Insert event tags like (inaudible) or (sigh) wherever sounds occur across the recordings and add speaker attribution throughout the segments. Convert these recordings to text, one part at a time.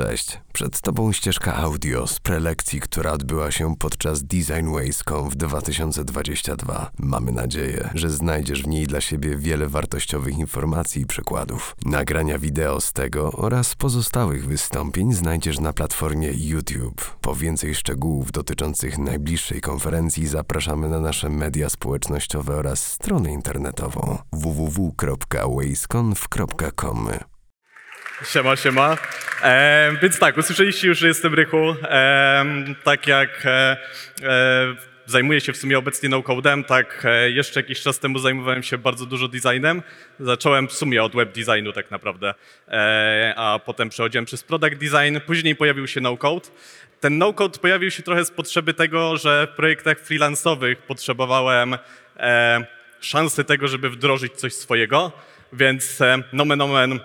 Speaker 1: Cześć, przed Tobą ścieżka audio z prelekcji, która odbyła się podczas Design Ways.com w 2022. Mamy nadzieję, że znajdziesz w niej dla siebie wiele wartościowych informacji i przykładów. Nagrania wideo z tego oraz pozostałych wystąpień znajdziesz na platformie YouTube. Po więcej szczegółów dotyczących najbliższej konferencji zapraszamy na nasze media społecznościowe oraz stronę internetową www.waysconf.com.
Speaker 2: Siema, siema. E, więc tak, usłyszeliście już, że jestem Rychu. E, tak jak e, e, zajmuję się w sumie obecnie no-codem, tak e, jeszcze jakiś czas temu zajmowałem się bardzo dużo designem. Zacząłem w sumie od web designu tak naprawdę, e, a potem przechodziłem przez product design. Później pojawił się no-code. Ten no-code pojawił się trochę z potrzeby tego, że w projektach freelansowych potrzebowałem e, szansy tego, żeby wdrożyć coś swojego, więc e, nomen omen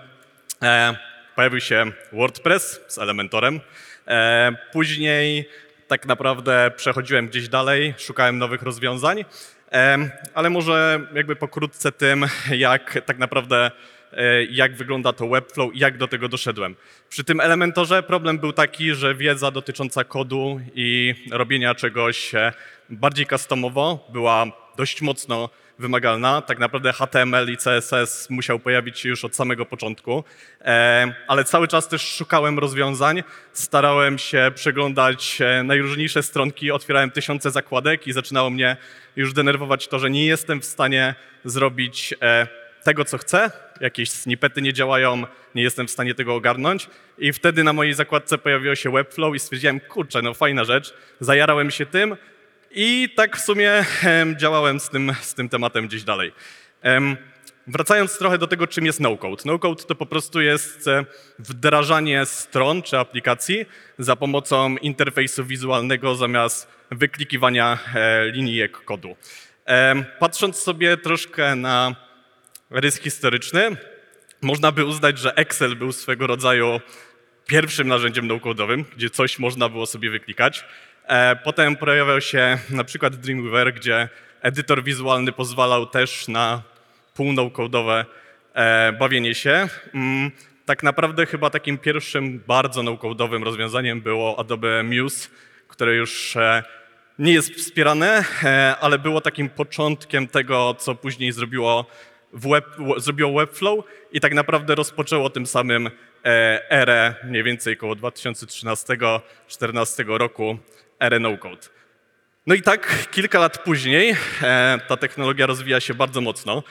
Speaker 2: E, pojawił się WordPress z Elementorem. E, później tak naprawdę przechodziłem gdzieś dalej, szukałem nowych rozwiązań, e, ale może jakby pokrótce tym, jak tak naprawdę e, jak wygląda to Webflow i jak do tego doszedłem. Przy tym Elementorze problem był taki, że wiedza dotycząca kodu i robienia czegoś bardziej customowo była dość mocno wymagalna. Tak naprawdę HTML i CSS musiał pojawić się już od samego początku, e, ale cały czas też szukałem rozwiązań. Starałem się przeglądać e, najróżniejsze stronki, otwierałem tysiące zakładek i zaczynało mnie już denerwować to, że nie jestem w stanie zrobić e, tego, co chcę. Jakieś snippety nie działają, nie jestem w stanie tego ogarnąć. I wtedy na mojej zakładce pojawiło się Webflow i stwierdziłem, kurczę, no fajna rzecz. Zajarałem się tym, i tak w sumie działałem z tym, z tym tematem gdzieś dalej. Wracając trochę do tego, czym jest no-code. No-code to po prostu jest e, wdrażanie stron czy aplikacji za pomocą interfejsu wizualnego zamiast wyklikiwania e, linijek kodu. Patrząc sobie troszkę na rys historyczny, można by uznać, że Excel był swego rodzaju pierwszym narzędziem no-code'owym, gdzie coś można było sobie wyklikać. E, potem pojawiał się na przykład Dreamweaver, gdzie edytor wizualny pozwalał też na półnaukodowe e, bawienie się. Mm, tak naprawdę chyba takim pierwszym bardzo naukowym rozwiązaniem było Adobe Muse, które już e, nie jest wspierane, ale było takim początkiem tego, co później zrobiło, web, zrobiło Webflow i tak naprawdę rozpoczęło tym samym erę mniej więcej około 2013-2014 roku erę no-code. No i tak kilka lat później e, ta technologia rozwija się bardzo mocno.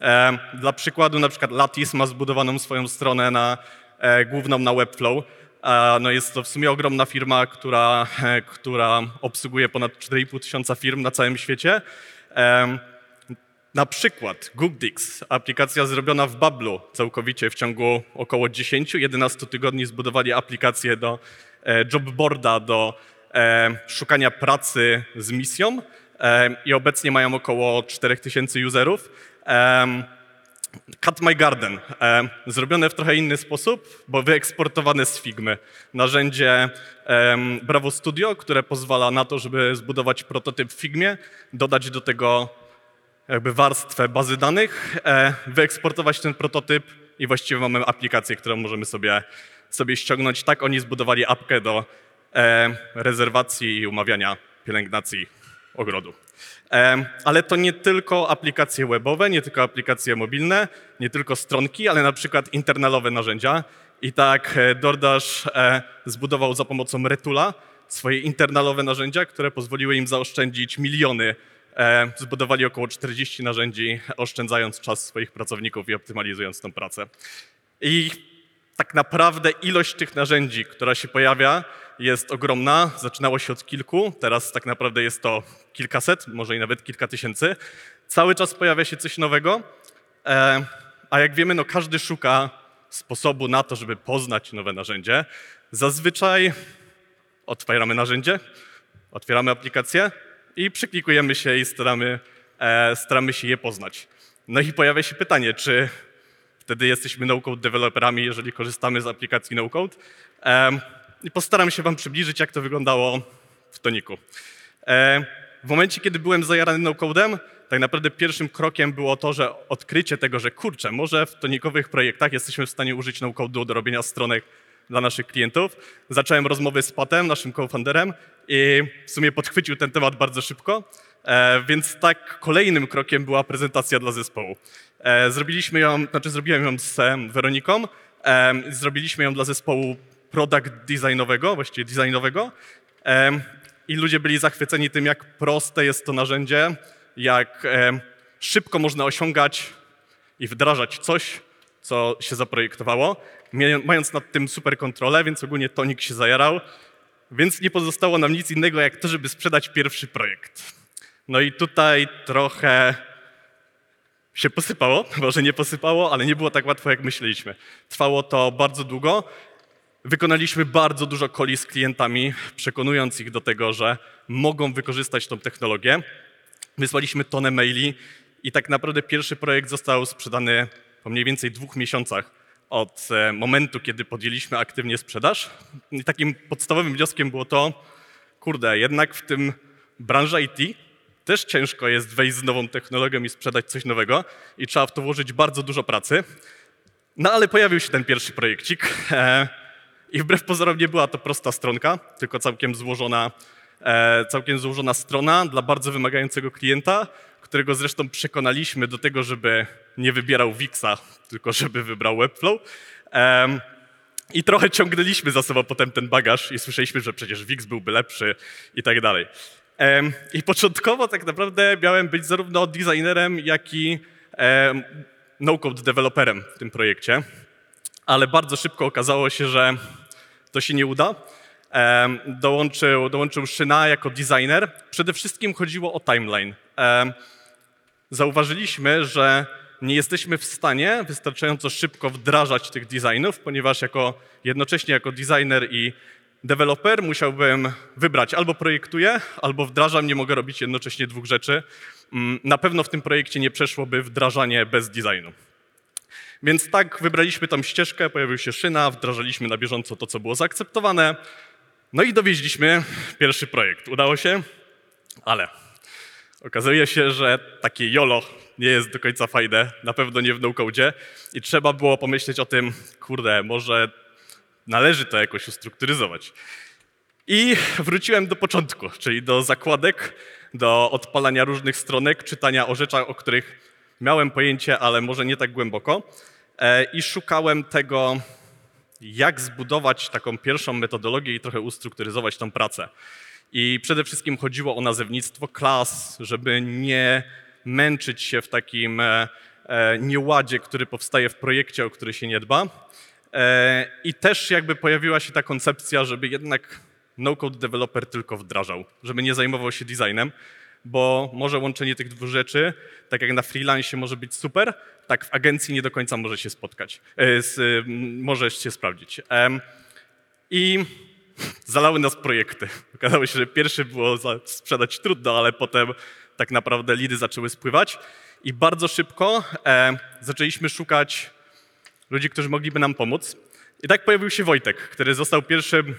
Speaker 2: E, dla przykładu na przykład Lattice ma zbudowaną swoją stronę na, e, główną na Webflow. E, no jest to w sumie ogromna firma, która, e, która obsługuje ponad 4,5 tysiąca firm na całym świecie. E, na przykład Googdix, aplikacja zrobiona w Bablu całkowicie w ciągu około 10-11 tygodni zbudowali aplikację do jobboarda, do szukania pracy z misją e, i obecnie mają około 4000 userów. E, Cut My Garden, zrobione w trochę inny sposób, bo wyeksportowane z Figmy. Narzędzie Bravo Studio, które pozwala na to, żeby zbudować prototyp w Figmie, dodać do tego jakby warstwę bazy danych, wyeksportować ten prototyp i właściwie mamy aplikację, którą możemy sobie, sobie ściągnąć. Tak oni zbudowali apkę do E, rezerwacji i umawiania pielęgnacji ogrodu. E, ale to nie tylko aplikacje webowe, nie tylko aplikacje mobilne, nie tylko stronki, ale na przykład internalowe narzędzia. I tak e, DoorDash zbudował za pomocą Retula swoje internalowe narzędzia, które pozwoliły im zaoszczędzić miliony. Zbudowali około 40 narzędzi, oszczędzając czas swoich pracowników i optymalizując tą pracę. I tak naprawdę ilość tych narzędzi, która się pojawia, jest ogromna. Zaczynało się od kilku, teraz tak naprawdę jest to kilkaset, może i nawet kilka tysięcy. Cały czas pojawia się coś nowego, e, a jak wiemy, no każdy szuka sposobu na to, żeby poznać nowe narzędzie. Zazwyczaj otwieramy narzędzie, otwieramy aplikację i przyklikujemy się i staramy, e, staramy się je poznać. No i pojawia się pytanie, czy wtedy jesteśmy no-code deweloperami, jeżeli korzystamy z aplikacji no-code i postaram się wam przybliżyć, jak to wyglądało w toniku. E, w momencie, kiedy byłem zajarany no-codem, tak naprawdę pierwszym krokiem było to, że odkrycie tego, że kurczę, może w tonikowych projektach jesteśmy w stanie użyć no-code'u do robienia stronek dla naszych klientów. Zacząłem rozmowy z Patem, naszym co-founderem i w sumie podchwycił ten temat bardzo szybko, e, więc tak kolejnym krokiem była prezentacja dla zespołu. E, Zrobiliśmy ją, znaczy zrobiłem ją z Weroniką, zrobiliśmy ją dla zespołu product designowego, właściwie designowego i ludzie byli zachwyceni tym, jak proste jest to narzędzie, jak szybko można osiągać i wdrażać coś, co się zaprojektowało, mając nad tym super kontrolę, więc ogólnie Tonik się zajarał, więc nie pozostało nam nic innego, jak to, żeby sprzedać pierwszy projekt. No i tutaj trochę się posypało, (laughs) może nie posypało, ale nie było tak łatwo, jak myśleliśmy. Trwało to bardzo długo. Wykonaliśmy bardzo dużo coli z klientami, przekonując ich do tego, że mogą wykorzystać tą technologię. Wysłaliśmy tonę maili i tak naprawdę pierwszy projekt został sprzedany po mniej więcej dwóch miesiącach od e, momentu, kiedy podjęliśmy aktywnie sprzedaż. I takim podstawowym wnioskiem było to, kurde, jednak w tym branży IT też ciężko jest wejść z nową technologią i sprzedać coś nowego i trzeba w to włożyć bardzo dużo pracy. No ale pojawił się ten pierwszy projekcik e, i wbrew pozorom nie była to prosta stronka, tylko całkiem złożona, e, całkiem złożona strona dla bardzo wymagającego klienta, którego zresztą przekonaliśmy do tego, żeby nie wybierał Wixa, tylko żeby wybrał Webflow. Em, I trochę ciągnęliśmy za sobą potem ten bagaż i słyszeliśmy, że przecież Wix byłby lepszy i tak dalej. I początkowo tak naprawdę miałem być zarówno designerem, jak i no-code developerem w tym projekcie, ale bardzo szybko okazało się, że to się nie uda. Dołączył, dołączył Szyna jako designer. Przede wszystkim chodziło o timeline. Zauważyliśmy, że nie jesteśmy w stanie wystarczająco szybko wdrażać tych designów, ponieważ jako, jednocześnie jako designer i deweloper musiałbym wybrać albo projektuję, albo wdrażam, nie mogę robić jednocześnie dwóch rzeczy. Mm, Na pewno w tym projekcie nie przeszłoby wdrażanie bez designu. Więc tak wybraliśmy tą ścieżkę, pojawił się szyna, wdrażaliśmy na bieżąco to, co było zaakceptowane. No i dowieźliśmy pierwszy projekt. Udało się, ale okazuje się, że takie YOLO nie jest do końca fajne, na pewno nie w no-codzie i trzeba było pomyśleć o tym, kurde, może należy to jakoś ustrukturyzować. I wróciłem do początku, czyli do zakładek, do odpalania różnych stronek, czytania o rzeczach, o których miałem pojęcie, ale może nie tak głęboko. E, I szukałem tego, jak zbudować taką pierwszą metodologię i trochę ustrukturyzować tą pracę. I przede wszystkim chodziło o nazewnictwo klas, żeby nie męczyć się w takim e, e, nieładzie, który powstaje w projekcie, o który się nie dba. I też jakby pojawiła się ta koncepcja, żeby jednak no-code developer tylko wdrażał, żeby nie zajmował się designem, bo może łączenie tych dwóch rzeczy, tak jak na freelance może być super, tak w agencji nie do końca może się spotkać, e, z, może się sprawdzić. I zalały nas projekty. Okazało się, że pierwszy było sprzedać trudno, ale potem tak naprawdę lidy zaczęły spływać i bardzo szybko e, zaczęliśmy szukać ludzi, którzy mogliby nam pomóc. I tak pojawił się Wojtek, który został pierwszym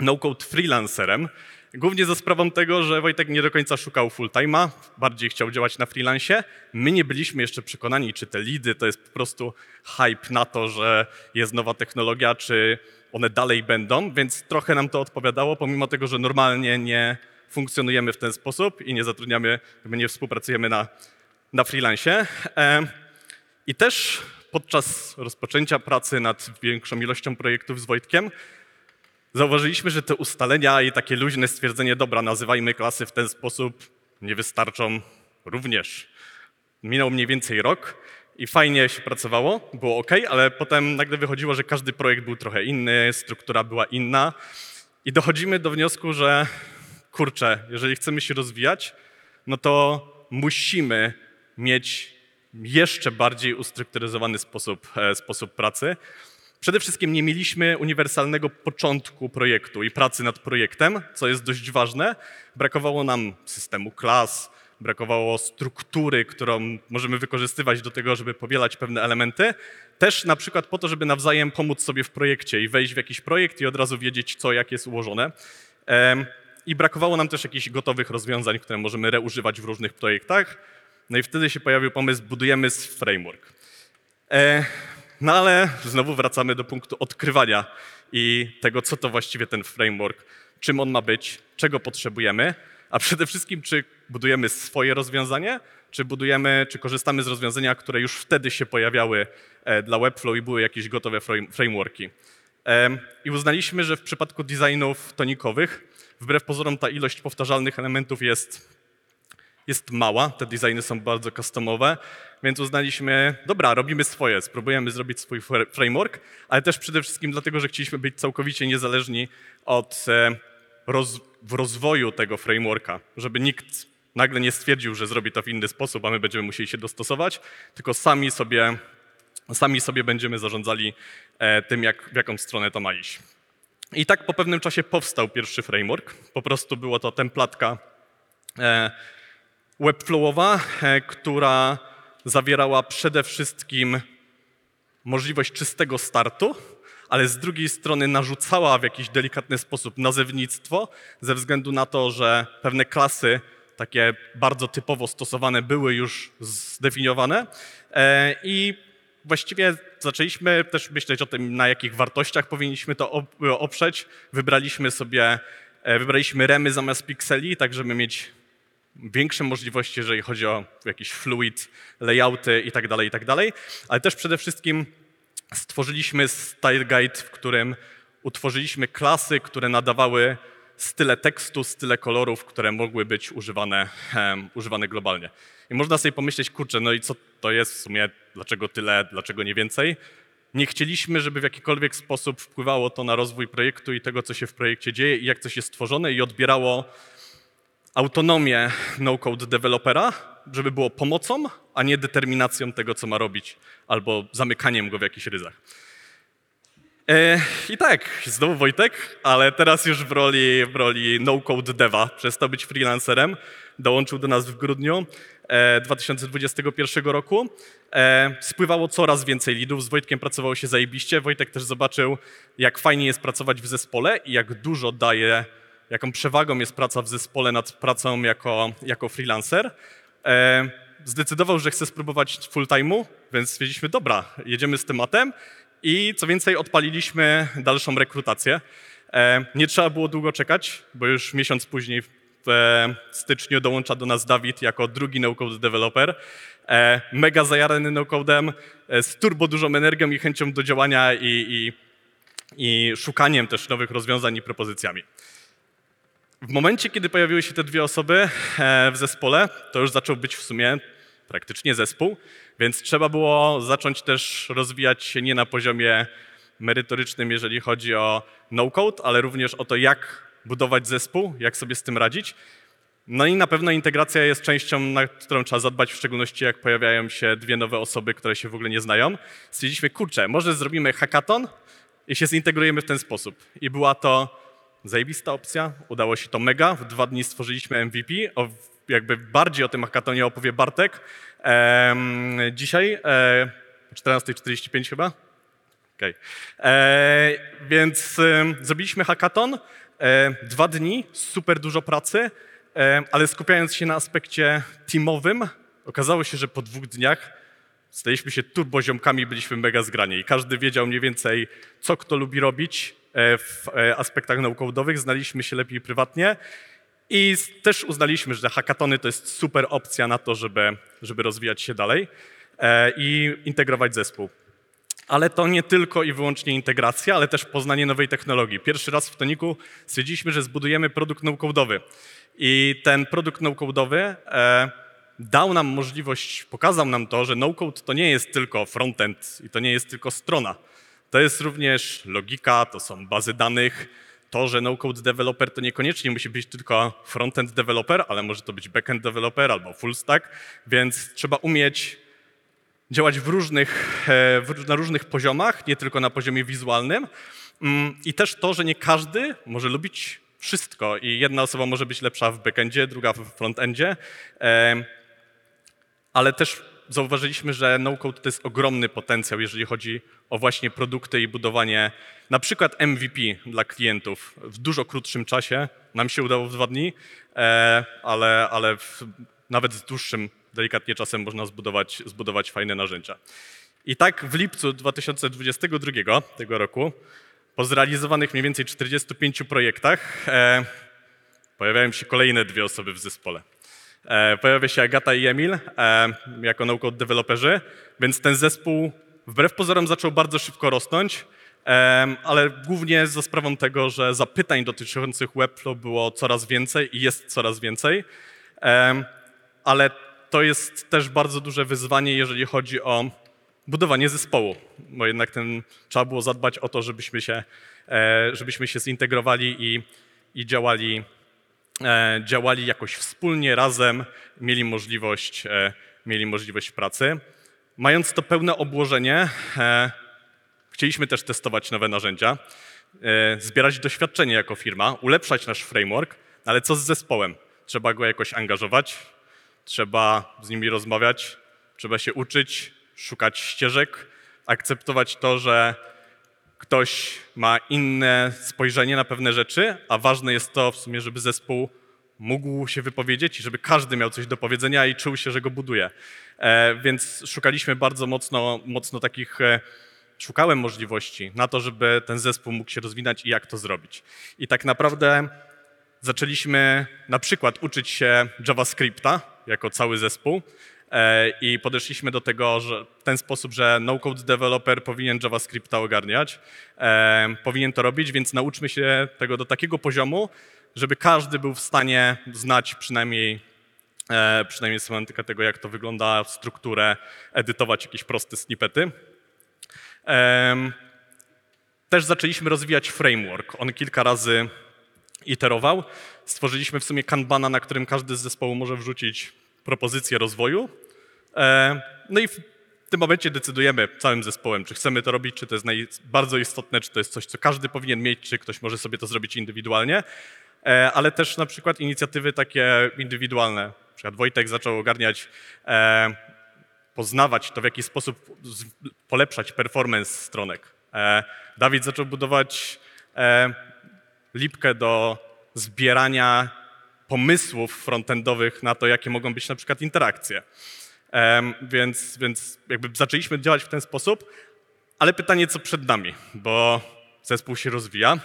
Speaker 2: no-code freelancerem. Głównie za sprawą tego, że Wojtek nie do końca szukał full-time'a, bardziej chciał działać na freelancie. My nie byliśmy jeszcze przekonani, czy te lidy to jest po prostu hype na to, że jest nowa technologia, czy one dalej będą, więc trochę nam to odpowiadało, pomimo tego, że normalnie nie funkcjonujemy w ten sposób i nie zatrudniamy, jakby nie współpracujemy na, na freelancie. I też podczas rozpoczęcia pracy nad większą ilością projektów z Wojtkiem zauważyliśmy, że te ustalenia i takie luźne stwierdzenie, dobra, nazywajmy klasy w ten sposób, nie wystarczą również. Minął mniej więcej rok i fajnie się pracowało, było ok, ale potem nagle wychodziło, że każdy projekt był trochę inny, struktura była inna i dochodzimy do wniosku, że kurczę, jeżeli chcemy się rozwijać, no to musimy mieć jeszcze bardziej ustrukturyzowany sposób, e, sposób pracy. Przede wszystkim nie mieliśmy uniwersalnego początku projektu i pracy nad projektem, co jest dość ważne. Brakowało nam systemu klas, brakowało struktury, którą możemy wykorzystywać do tego, żeby powielać pewne elementy. Też na przykład po to, żeby nawzajem pomóc sobie w projekcie i wejść w jakiś projekt i od razu wiedzieć, co, jak jest ułożone. I brakowało nam też jakichś gotowych rozwiązań, które możemy reużywać w różnych projektach. No i wtedy się pojawił pomysł, budujemy framework. No ale znowu wracamy do punktu odkrywania i tego, co to właściwie ten framework, czym on ma być, czego potrzebujemy, a przede wszystkim, czy budujemy swoje rozwiązanie, czy budujemy, czy korzystamy z rozwiązania, które już wtedy się pojawiały e, dla Webflow i były jakieś gotowe frame- frameworki. I uznaliśmy, że w przypadku designów tonikowych, wbrew pozorom ta ilość powtarzalnych elementów jest jest mała, te designy są bardzo customowe, więc uznaliśmy, dobra, robimy swoje, spróbujemy zrobić swój fr- framework, ale też przede wszystkim dlatego, że chcieliśmy być całkowicie niezależni od e, roz, w rozwoju tego frameworka, żeby nikt nagle nie stwierdził, że zrobi to w inny sposób, a my będziemy musieli się dostosować, tylko sami sobie, sami sobie będziemy zarządzali e, tym, jak, w jaką stronę to ma iść. I tak po pewnym czasie powstał pierwszy framework. Po prostu było to templatka e, webflowowa, która zawierała przede wszystkim możliwość czystego startu, ale z drugiej strony narzucała w jakiś delikatny sposób nazewnictwo, ze względu na to, że pewne klasy, takie bardzo typowo stosowane, były już zdefiniowane. E, I właściwie zaczęliśmy też myśleć o tym, na jakich wartościach powinniśmy to op- oprzeć. Wybraliśmy sobie, e, wybraliśmy remy zamiast pikseli, tak żeby mieć większe możliwości, jeżeli chodzi o jakiś fluid, layouty i tak dalej, i tak ale też przede wszystkim stworzyliśmy style guide, w którym utworzyliśmy klasy, które nadawały style tekstu, style kolorów, które mogły być używane, em, używane globalnie. I można sobie pomyśleć, kurczę, no i co to jest w sumie, dlaczego tyle, dlaczego nie więcej? Nie chcieliśmy, żeby w jakikolwiek sposób wpływało to na rozwój projektu i tego, co się w projekcie dzieje i jak coś jest stworzone i odbierało autonomię no-code dewelopera, żeby było pomocą, a nie determinacją tego, co ma robić, albo zamykaniem go w jakichś ryzach. E, I tak, znowu Wojtek, ale teraz już w roli, w roli no-code deva. Przestał być freelancerem, dołączył do nas w grudniu e, 2021 roku. E, spływało coraz więcej lidów, z Wojtkiem pracowało się zajebiście. Wojtek też zobaczył, jak fajnie jest pracować w zespole i jak dużo daje, jaką przewagą jest praca w zespole nad pracą jako, jako freelancer. E, zdecydował, że chce spróbować full time'u, więc stwierdziliśmy, dobra, jedziemy z tematem i co więcej, odpaliliśmy dalszą rekrutację. E, nie trzeba było długo czekać, bo już miesiąc później w styczniu dołącza do nas Dawid jako drugi no-code developer. E, mega zajarany no-codem, e, z turbo dużą energią i chęcią do działania i, i, i szukaniem też nowych rozwiązań i propozycjami. W momencie, kiedy pojawiły się te dwie osoby e, w zespole, to już zaczął być w sumie praktycznie zespół, więc trzeba było zacząć też rozwijać się nie na poziomie merytorycznym, jeżeli chodzi o no-code, ale również o to, jak budować zespół, jak sobie z tym radzić. No i na pewno integracja jest częścią, na którą trzeba zadbać, w szczególności jak pojawiają się dwie nowe osoby, które się w ogóle nie znają. Stwierdziliśmy, kurczę, może zrobimy hackathon i się zintegrujemy w ten sposób. I była to Zajebista opcja, udało się to mega. W dwa dni stworzyliśmy MVP. O, jakby bardziej o tym hackathonie opowie Bartek. Ehm, dzisiaj, e, 14.45 chyba? Okej. E, Więc em, zrobiliśmy hackathon. E, dwa dni, super dużo pracy, e, ale skupiając się na aspekcie teamowym, okazało się, że po dwóch dniach staliśmy się turboziomkami, byliśmy mega zgrani i każdy wiedział mniej więcej, co kto lubi robić e, w e, aspektach naukowych, znaliśmy się lepiej prywatnie i też uznaliśmy, że hackatony to jest super opcja na to, żeby, żeby rozwijać się dalej e, i integrować zespół. Ale to nie tylko i wyłącznie integracja, ale też poznanie nowej technologii. Pierwszy raz w Toniku stwierdziliśmy, że zbudujemy produkt no-code'owy. I ten produkt no-code'owy e, dał nam możliwość, pokazał nam to, że no-code to nie jest tylko frontend i to nie jest tylko strona. To jest również logika, to są bazy danych. To, że no-code developer to niekoniecznie musi być tylko frontend developer, ale może to być backend developer albo full stack, więc trzeba umieć działać w różnych, e, na różnych poziomach, nie tylko na poziomie wizualnym. Mm, I też to, że nie każdy może lubić wszystko i jedna osoba może być lepsza w backendzie, druga w frontendzie, em, ale też zauważyliśmy, że no-code to jest ogromny potencjał, jeżeli chodzi o właśnie produkty i budowanie na przykład MVP dla klientów w dużo krótszym czasie. Nam się udało w dwa dni, e, ale, ale w, nawet z dłuższym, delikatnie czasem można zbudować, zbudować fajne narzędzia. I tak w lipcu 2022 tego roku Po zrealizowanych mniej więcej 45 projektach e, pojawiają się kolejne dwie osoby w zespole. E, pojawia się Agata i Emil e, jako no-code deweloperzy, więc ten zespół wbrew pozorom zaczął bardzo szybko rosnąć, em, ale głównie za sprawą tego, że zapytań dotyczących Webflow było coraz więcej i jest coraz więcej. Ale to jest też bardzo duże wyzwanie, jeżeli chodzi o budowanie zespołu, bo jednak ten, trzeba było zadbać o to, żebyśmy się, e, żebyśmy się zintegrowali i, i działali, e, działali jakoś wspólnie, razem, mieli możliwość, e, mieli możliwość pracy. Mając to pełne obłożenie, e, chcieliśmy też testować nowe narzędzia, e, zbierać doświadczenie jako firma, ulepszać nasz framework, ale co z zespołem? Trzeba go jakoś angażować, trzeba z nimi rozmawiać, trzeba się uczyć, szukać ścieżek, akceptować to, że ktoś ma inne spojrzenie na pewne rzeczy, a ważne jest to w sumie, żeby zespół mógł się wypowiedzieć i żeby każdy miał coś do powiedzenia i czuł się, że go buduje. E, więc szukaliśmy bardzo mocno, mocno takich, e, szukałem możliwości na to, żeby ten zespół mógł się rozwinąć i jak to zrobić. I tak naprawdę zaczęliśmy na przykład uczyć się JavaScripta jako cały zespół i podeszliśmy do tego że w ten sposób, że no-code developer powinien JavaScripta ogarniać, e, powinien to robić, więc nauczmy się tego do takiego poziomu, żeby każdy był w stanie znać przynajmniej, e, przynajmniej semantykę tego, jak to wygląda, strukturę, edytować jakieś proste snippety. Też zaczęliśmy rozwijać framework. On kilka razy iterował. Stworzyliśmy w sumie kanbana, na którym każdy z zespołu może wrzucić propozycję rozwoju. E, No i w tym momencie decydujemy całym zespołem, czy chcemy to robić, czy to jest bardzo istotne, czy to jest coś, co każdy powinien mieć, czy ktoś może sobie to zrobić indywidualnie. E, Ale też na przykład inicjatywy takie indywidualne. Na przykład Wojtek zaczął ogarniać e, poznawać to, w jaki sposób polepszać performance stronek. Dawid zaczął budować lipkę do zbierania pomysłów frontendowych na to, jakie mogą być na przykład interakcje. Więc, więc jakby zaczęliśmy działać w ten sposób, ale pytanie, co przed nami, bo zespół się rozwija.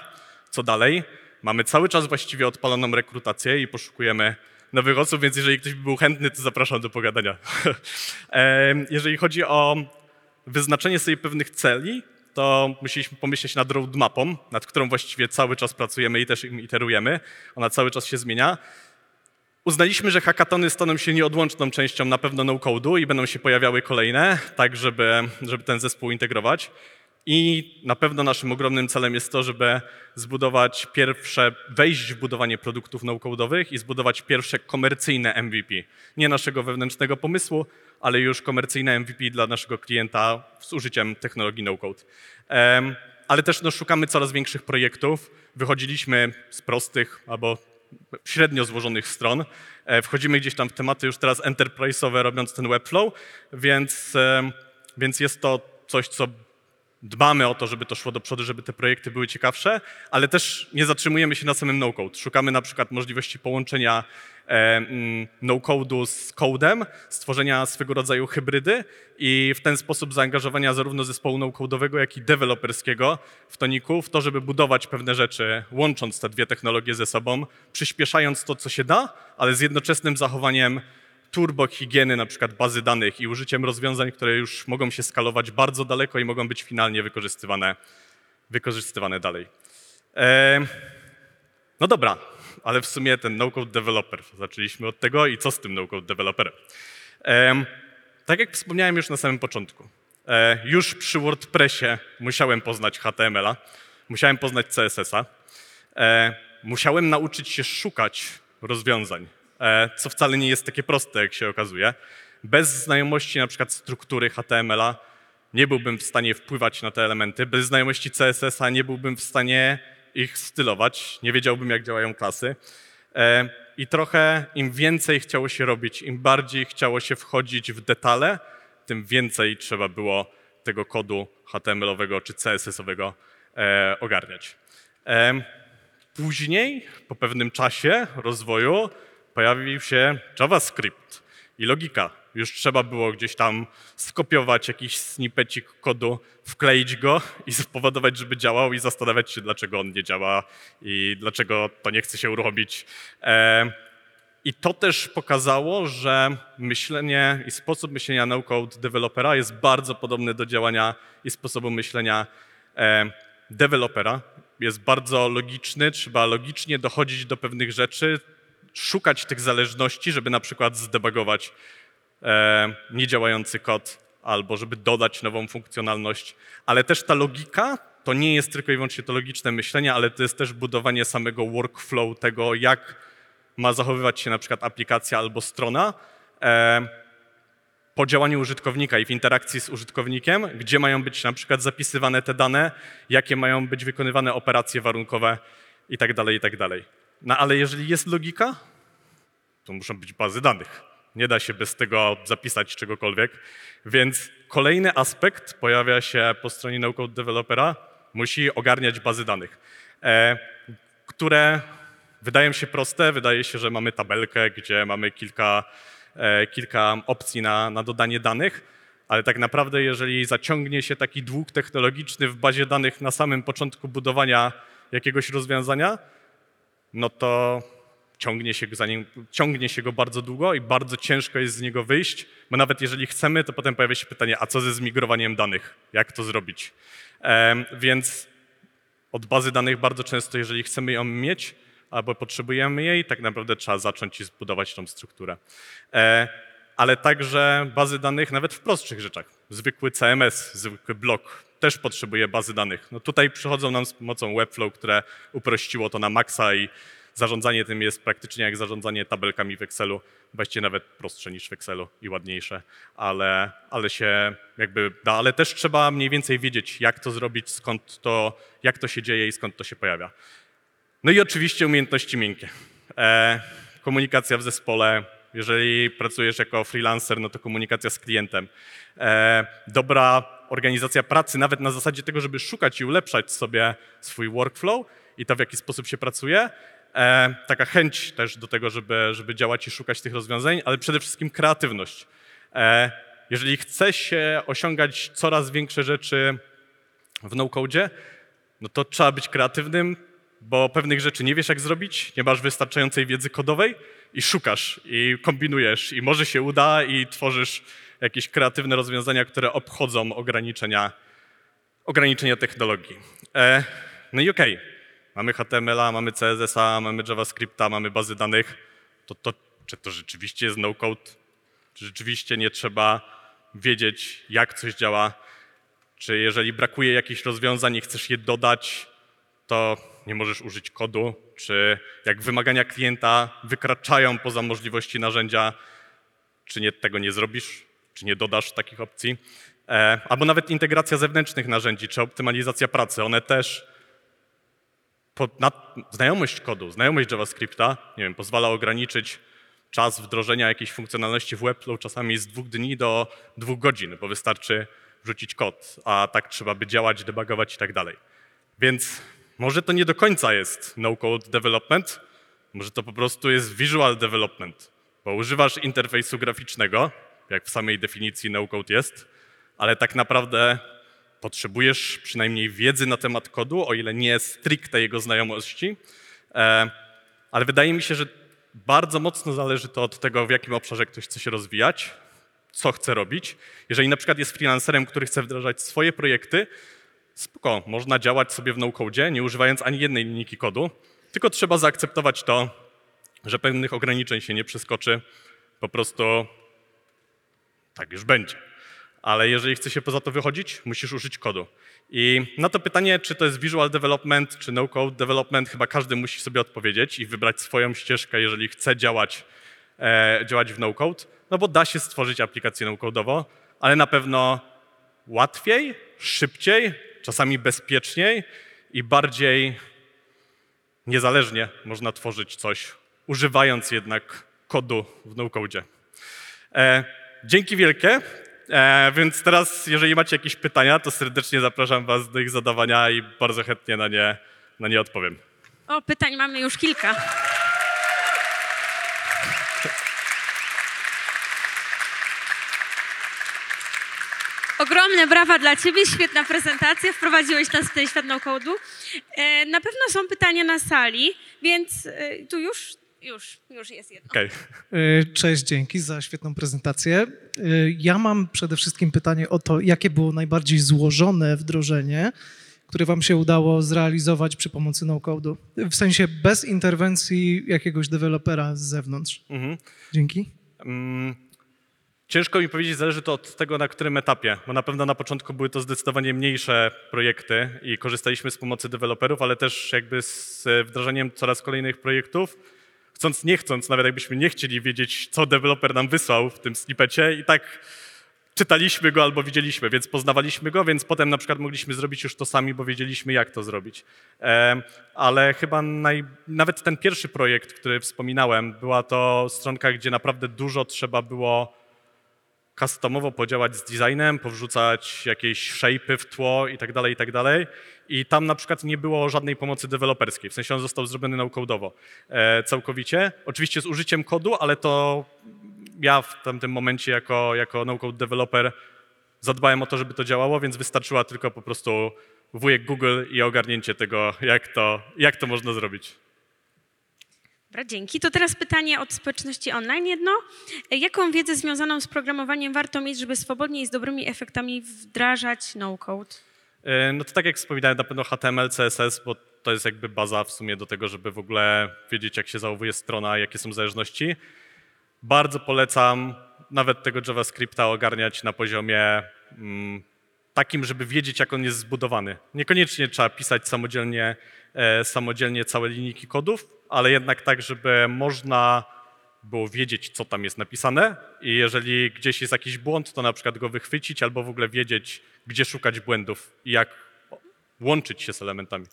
Speaker 2: Co dalej? Mamy cały czas właściwie odpaloną rekrutację i poszukujemy nowych osób, więc jeżeli ktoś by był chętny, to zapraszam do pogadania. (laughs) Jeżeli chodzi o wyznaczenie sobie pewnych celi, to musieliśmy pomyśleć nad roadmapą, nad którą właściwie cały czas pracujemy i też iterujemy. Ona cały czas się zmienia. Uznaliśmy, że hackatony staną się nieodłączną częścią na pewno no-code'u i będą się pojawiały kolejne, tak żeby, żeby ten zespół integrować. I na pewno naszym ogromnym celem jest to, żeby zbudować pierwsze, wejść w budowanie produktów no-code'owych i zbudować pierwsze komercyjne MVP. Nie naszego wewnętrznego pomysłu, ale już komercyjne MVP dla naszego klienta z użyciem technologii no-code. Ale też no, szukamy coraz większych projektów. Wychodziliśmy z prostych albo średnio złożonych stron. E, Wchodzimy gdzieś tam w tematy już teraz enterprise'owe, robiąc ten webflow, więc, więc jest to coś, co dbamy o to, żeby to szło do przodu, żeby te projekty były ciekawsze, ale też nie zatrzymujemy się na samym no-code. Szukamy na przykład możliwości połączenia e, mm, no-code'u z codem, stworzenia swego rodzaju hybrydy i w ten sposób zaangażowania zarówno zespołu no-code'owego, jak i deweloperskiego w toniku, w to, żeby budować pewne rzeczy, łącząc te dwie technologie ze sobą, przyspieszając to, co się da, ale z jednoczesnym zachowaniem turbo higieny na przykład bazy danych i użyciem rozwiązań, które już mogą się skalować bardzo daleko i mogą być finalnie wykorzystywane, wykorzystywane dalej. No dobra, ale w sumie ten no-code developer, zaczęliśmy od tego i co z tym no-code developerem? Tak jak wspomniałem już na samym początku, e, już przy WordPressie musiałem poznać HTML-a, musiałem poznać CSS-a, e, musiałem nauczyć się szukać rozwiązań, co wcale nie jest takie proste, jak się okazuje. Bez znajomości na przykład struktury HTML-a nie byłbym w stanie wpływać na te elementy. Bez znajomości CSS-a nie byłbym w stanie ich stylować, nie wiedziałbym, jak działają klasy. E, I trochę im więcej chciało się robić, im bardziej chciało się wchodzić w detale, tym więcej trzeba było tego kodu HTML-owego czy CSS-owego e, ogarniać. E, Później, po pewnym czasie rozwoju, pojawił się JavaScript. i logika. Już trzeba było gdzieś tam skopiować jakiś snippecik kodu, wkleić go i spowodować, żeby działał i zastanawiać się, dlaczego on nie działa i dlaczego to nie chce się uruchomić. E, I to też pokazało, że myślenie i sposób myślenia no-code dewelopera jest bardzo podobny do działania i sposobu myślenia e, dewelopera. Jest bardzo logiczny, trzeba logicznie dochodzić do pewnych rzeczy, szukać tych zależności, żeby na przykład zdebugować e, niedziałający kod albo żeby dodać nową funkcjonalność, ale też ta logika to nie jest tylko i wyłącznie to logiczne myślenie, ale to jest też budowanie samego workflow tego, jak ma zachowywać się na przykład aplikacja albo strona e, po działaniu użytkownika i w interakcji z użytkownikiem, gdzie mają być na przykład zapisywane te dane, jakie mają być wykonywane operacje warunkowe i tak No ale jeżeli jest logika, to muszą być bazy danych. Nie da się bez tego zapisać czegokolwiek. Więc kolejny aspekt pojawia się po stronie no-code developera, musi ogarniać bazy danych, e, które wydają się proste. Wydaje się, że mamy tabelkę, gdzie mamy kilka, e, kilka opcji na, na dodanie danych, ale tak naprawdę, jeżeli zaciągnie się taki dług technologiczny w bazie danych na samym początku budowania jakiegoś rozwiązania, no to ciągnie się, za nim, ciągnie się go bardzo długo i bardzo ciężko jest z niego wyjść, bo nawet jeżeli chcemy, to potem pojawia się pytanie, a co ze zmigrowaniem danych? Jak to zrobić? Em, więc od bazy danych bardzo często, jeżeli chcemy ją mieć albo potrzebujemy jej, tak naprawdę trzeba zacząć i zbudować tą strukturę. E, ale także bazy danych nawet w prostszych rzeczach. Zwykły CMS, zwykły blok też potrzebuje bazy danych. No tutaj przychodzą nam z pomocą Webflow, które uprościło to na maksa i zarządzanie tym jest praktycznie jak zarządzanie tabelkami w Excelu, właściwie nawet prostsze niż w Excelu i ładniejsze, ale, ale się jakby da, ale też trzeba mniej więcej wiedzieć, jak to zrobić, skąd to, jak to się dzieje i skąd to się pojawia. No i oczywiście umiejętności miękkie. E, komunikacja w zespole. Jeżeli pracujesz jako freelancer, no to komunikacja z klientem. E, dobra organizacja pracy, nawet na zasadzie tego, żeby szukać i ulepszać sobie swój workflow i to, w jaki sposób się pracuje. E, taka chęć też do tego, żeby, żeby działać i szukać tych rozwiązań, ale przede wszystkim kreatywność. E, jeżeli chce się osiągać coraz większe rzeczy w no-code, no to trzeba być kreatywnym, bo pewnych rzeczy nie wiesz, jak zrobić, nie masz wystarczającej wiedzy kodowej i szukasz, i kombinujesz, i może się uda, i tworzysz jakieś kreatywne rozwiązania, które obchodzą ograniczenia, ograniczenia technologii. E, no i okej, mamy HTML-a, mamy CSS-a, mamy JavaScripta, mamy bazy danych. To, to, czy to rzeczywiście jest no-code? Czy rzeczywiście nie trzeba wiedzieć, jak coś działa? Czy jeżeli brakuje jakichś rozwiązań i chcesz je dodać, to nie możesz użyć kodu, czy jak wymagania klienta wykraczają poza możliwości narzędzia, czy nie, tego nie zrobisz, czy nie dodasz takich opcji. E, albo nawet integracja zewnętrznych narzędzi, czy optymalizacja pracy, one też pod, na, znajomość kodu, znajomość JavaScripta, nie wiem, pozwala ograniczyć czas wdrożenia jakiejś funkcjonalności w Webflow czasami z dwóch dni do dwóch godzin, bo wystarczy wrzucić kod, a tak trzeba by działać, debugować i tak dalej. Więc może to nie do końca jest no-code development, może to po prostu jest visual development, bo używasz interfejsu graficznego, jak w samej definicji no-code jest, ale tak naprawdę potrzebujesz przynajmniej wiedzy na temat kodu, o ile nie stricte jego znajomości. E, ale wydaje mi się, że bardzo mocno zależy to od tego, w jakim obszarze ktoś chce się rozwijać, co chce robić. Jeżeli na przykład jest freelancerem, który chce wdrażać swoje projekty, spoko, można działać sobie w no-code, nie używając ani jednej linijki kodu, tylko trzeba zaakceptować to, że pewnych ograniczeń się nie przeskoczy, po prostu tak już będzie. Ale jeżeli chce się poza to wychodzić, musisz użyć kodu. I na to pytanie, czy to jest visual development, czy no-code development, chyba każdy musi sobie odpowiedzieć i wybrać swoją ścieżkę, jeżeli chce działać, e, działać w no-code, no bo da się stworzyć aplikację no-code'ową, ale na pewno łatwiej, szybciej, czasami bezpieczniej i bardziej niezależnie można tworzyć coś, używając jednak kodu w no-code. E, dzięki wielkie. E, więc teraz, jeżeli macie jakieś pytania, to serdecznie zapraszam Was do ich zadawania i bardzo chętnie na nie, na nie odpowiem.
Speaker 3: O, pytań mamy już kilka. Ogromne brawa dla Ciebie, świetna prezentacja, wprowadziłeś nas w ten świat. E, na pewno są pytania na sali, więc e, tu już już, już jest jedno.
Speaker 4: E, Cześć, dzięki za świetną prezentację. E, Ja mam przede wszystkim pytanie o to, jakie było najbardziej złożone wdrożenie, które wam się udało zrealizować przy pomocy no-code'u. W sensie bez interwencji jakiegoś dewelopera z zewnątrz.
Speaker 2: Mhm.
Speaker 4: Dzięki.
Speaker 2: Mm, Ciężko mi powiedzieć, zależy to od tego, na którym etapie, bo na pewno na początku były to zdecydowanie mniejsze projekty i korzystaliśmy z pomocy deweloperów, ale też jakby z wdrażaniem coraz kolejnych projektów, chcąc nie chcąc, nawet jakbyśmy nie chcieli wiedzieć, co deweloper nam wysłał w tym snippecie i tak czytaliśmy go albo widzieliśmy, więc poznawaliśmy go, więc potem na przykład mogliśmy zrobić już to sami, bo wiedzieliśmy, jak to zrobić. Ale chyba naj... nawet ten pierwszy projekt, który wspominałem, była to stronka, gdzie naprawdę dużo trzeba było customowo podziałać z designem, powrzucać jakieś shape'y w tło i tak dalej, i tak dalej. I tam na przykład nie było żadnej pomocy deweloperskiej, w sensie on został zrobiony no-code'owo e, całkowicie. Oczywiście z użyciem kodu, ale to ja w tamtym momencie jako, jako no-code developer zadbałem o to, żeby to działało, więc wystarczyła tylko po prostu wujek Google i ogarnięcie tego, jak to, jak to można zrobić.
Speaker 3: Dobra, dzięki. To teraz pytanie od społeczności online jedno. Jaką wiedzę związaną z programowaniem warto mieć, żeby swobodnie i z dobrymi efektami wdrażać no-code?
Speaker 2: E, No to tak jak wspominałem, na pewno HTML, CSS, bo to jest jakby baza w sumie do tego, żeby w ogóle wiedzieć, jak się zachowuje strona, jakie są zależności. Bardzo polecam nawet tego JavaScripta ogarniać na poziomie mm, takim, żeby wiedzieć, jak on jest zbudowany. Niekoniecznie trzeba pisać samodzielnie, e, samodzielnie całe linijki kodów, ale jednak tak, żeby można było wiedzieć, co tam jest napisane i jeżeli gdzieś jest jakiś błąd, to na przykład go wychwycić albo w ogóle wiedzieć, gdzie szukać błędów i jak łączyć się z elementami.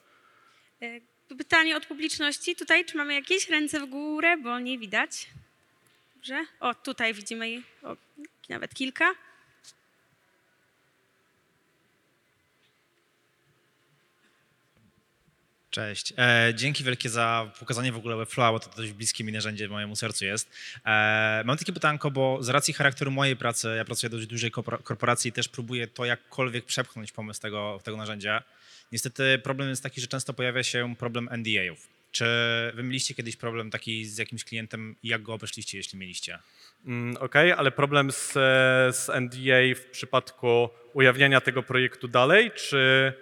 Speaker 3: E, Pytanie od publiczności tutaj. Czy mamy jakieś ręce w górę, bo nie widać? Dobrze. O, tutaj widzimy o, nawet kilka.
Speaker 5: Cześć. E, dzięki wielkie za pokazanie w ogóle Webflowa, bo to dość bliskie mi narzędzie mojemu sercu jest. E, mam takie pytanko, bo z racji charakteru mojej pracy, ja pracuję w dość dużej korpora- korporacji i też próbuję to jakkolwiek przepchnąć pomysł tego, tego narzędzia. Niestety problem jest taki, że często pojawia się problem NDA-ów. Czy wy mieliście kiedyś problem taki z jakimś klientem i jak go obeszliście, jeśli mieliście?
Speaker 2: Mm, OK, ale problem z, e, z NDA w przypadku ujawniania tego projektu dalej, czy.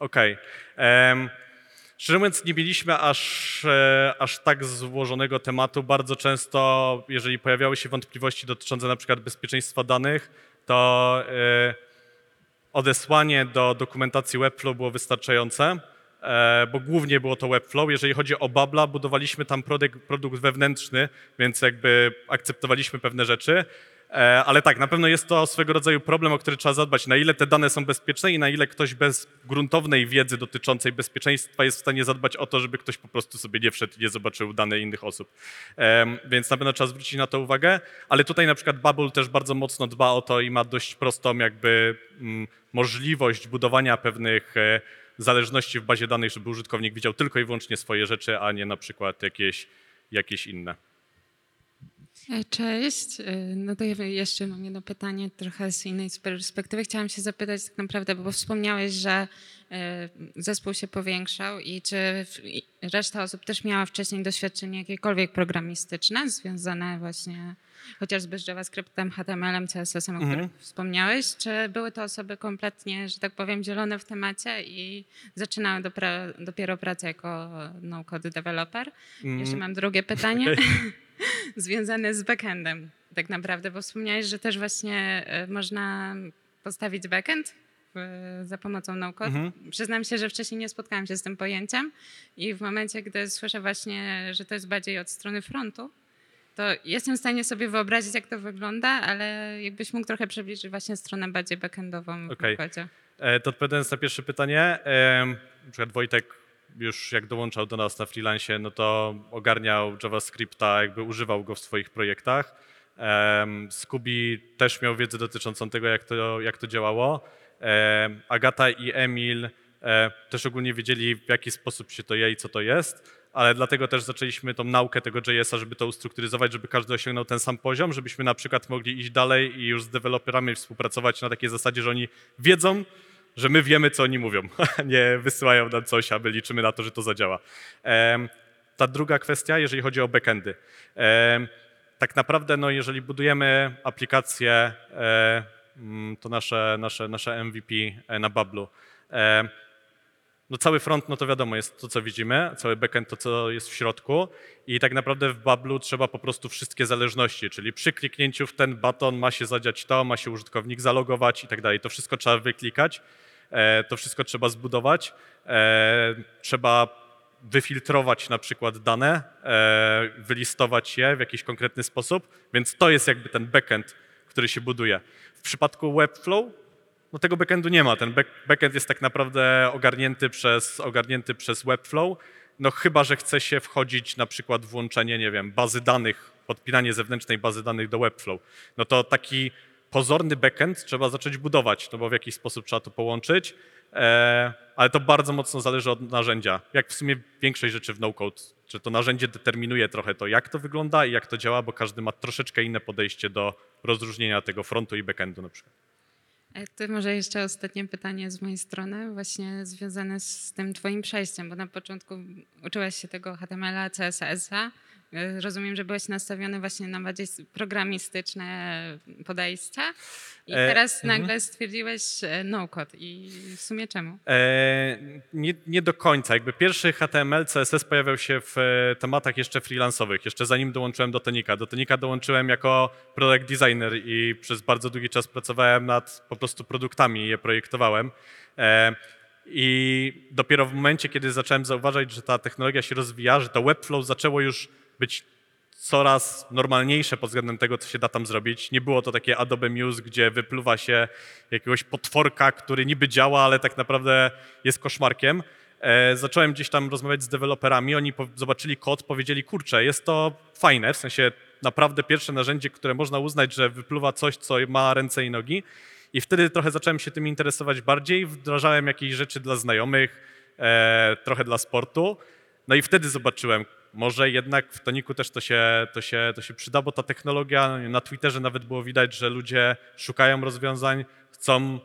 Speaker 2: Okej. Em, Szczerze mówiąc, nie mieliśmy aż, e, aż tak złożonego tematu. Bardzo często, jeżeli pojawiały się wątpliwości dotyczące na przykład bezpieczeństwa danych, to e, odesłanie do dokumentacji Webflow było wystarczające, e, bo głównie było to Webflow. Jeżeli chodzi o Babla, budowaliśmy tam produkt, produkt wewnętrzny, więc jakby akceptowaliśmy pewne rzeczy. E, Ale tak, na pewno jest to swego rodzaju problem, o który trzeba zadbać, na ile te dane są bezpieczne i na ile ktoś bez gruntownej wiedzy dotyczącej bezpieczeństwa jest w stanie zadbać o to, żeby ktoś po prostu sobie nie wszedł i nie zobaczył danych innych osób. Więc na pewno trzeba zwrócić na to uwagę, ale tutaj na przykład Bubble też bardzo mocno dba o to i ma dość prostą jakby mm, możliwość budowania pewnych e, zależności w bazie danych, żeby użytkownik widział tylko i wyłącznie swoje rzeczy, a nie na przykład jakieś, jakieś inne.
Speaker 6: Cześć. E, No to ja jeszcze mam jedno pytanie trochę z innej perspektywy. Chciałam się zapytać tak naprawdę, bo wspomniałeś, że e, zespół się powiększał i czy reszta osób też miała wcześniej doświadczenie jakiekolwiek programistyczne związane właśnie chociażby z JavaScriptem, HTML-em, CSS-em, o których wspomniałeś, czy były to osoby kompletnie, że tak powiem, zielone w temacie i zaczynały dopiero pracę jako no-code developer? Jeszcze mam drugie pytanie (laughs) (laughs) związane z backendem tak naprawdę, bo wspomniałeś, że też właśnie e, można postawić backend w, za pomocą no-code. Przyznam się, że wcześniej nie spotkałam się z tym pojęciem i w momencie, gdy słyszę właśnie, że to jest bardziej od strony frontu, to jestem w stanie sobie wyobrazić, jak to wygląda, ale jakbyś mógł trochę przybliżyć właśnie stronę bardziej backendową w
Speaker 2: Okej.
Speaker 6: układzie.
Speaker 2: E, To odpowiadając na pierwsze pytanie, na przykład Wojtek już jak dołączał do nas na freelancie, no to ogarniał JavaScripta, jakby używał go w swoich projektach. Scooby też miał wiedzę dotyczącą tego, jak to, jak to działało. Agata i Emil też ogólnie wiedzieli, w jaki sposób się to je i co to jest, ale dlatego też zaczęliśmy tą naukę tego JS-a, żeby to ustrukturyzować, żeby każdy osiągnął ten sam poziom, żebyśmy na przykład mogli iść dalej i już z deweloperami współpracować na takiej zasadzie, że oni wiedzą, że my wiemy, co oni mówią, (laughs) nie wysyłają nam coś, a my liczymy na to, że to zadziała. Ta druga kwestia, jeżeli chodzi o backendy. Tak naprawdę, no, jeżeli budujemy aplikację, e, mm, to nasze, nasze, nasze MVP e, na Bablu, no cały front, no to wiadomo, jest to, co widzimy, cały backend to, co jest w środku i tak naprawdę w Bablu trzeba po prostu wszystkie zależności, czyli przy kliknięciu w ten baton ma się zadziać to, ma się użytkownik zalogować i tak dalej. To wszystko trzeba wyklikać, e, to wszystko trzeba zbudować, e, trzeba wyfiltrować na przykład dane, e, wylistować je w jakiś konkretny sposób, więc to jest jakby ten backend, który się buduje. W przypadku Webflow no tego backendu nie ma. Ten back, backend jest tak naprawdę ogarnięty przez, ogarnięty przez Webflow. No chyba, że chce się wchodzić na przykład włączenie, nie wiem, bazy danych, podpinanie zewnętrznej bazy danych do Webflow. No to taki pozorny backend trzeba zacząć budować, no bo w jakiś sposób trzeba to połączyć, e, ale to bardzo mocno zależy od narzędzia. Jak w sumie większość rzeczy w no-code, że to narzędzie determinuje trochę to, jak to wygląda i jak to działa, bo każdy ma troszeczkę inne podejście do rozróżnienia tego frontu i backendu na przykład.
Speaker 6: E, To może jeszcze ostatnie pytanie z mojej strony, właśnie związane z tym twoim przejściem, bo na początku uczyłeś się tego HTML-a, CSS-a. E, Rozumiem, że byłeś nastawiony właśnie na bardziej programistyczne podejście i
Speaker 2: E,
Speaker 6: teraz
Speaker 2: mhm.
Speaker 6: nagle stwierdziłeś e, no-code i w sumie czemu?
Speaker 2: E, nie, nie do końca. Jakby pierwszy HTML, CSS pojawiał się w e, tematach jeszcze freelansowych, jeszcze zanim dołączyłem do Tonika. Do Tonika dołączyłem jako product designer i przez bardzo długi czas pracowałem nad po prostu produktami i je projektowałem. E, I dopiero w momencie, kiedy zacząłem zauważać, że ta technologia się rozwija, że to Webflow zaczęło już być coraz normalniejsze pod względem tego, co się da tam zrobić. Nie było to takie Adobe Muse, gdzie wypluwa się jakiegoś potworka, który niby działa, ale tak naprawdę jest koszmarkiem. E, zacząłem gdzieś tam rozmawiać z deweloperami, oni zobaczyli kod, powiedzieli, kurczę, jest to fajne, w sensie naprawdę pierwsze narzędzie, które można uznać, że wypluwa coś, co ma ręce i nogi. I wtedy trochę zacząłem się tym interesować bardziej, wdrażałem jakieś rzeczy dla znajomych, e, trochę dla sportu. No i wtedy zobaczyłem, może jednak w toniku też to się, to, się, to się przyda, bo ta technologia, na Twitterze nawet było widać, że ludzie szukają rozwiązań, chcą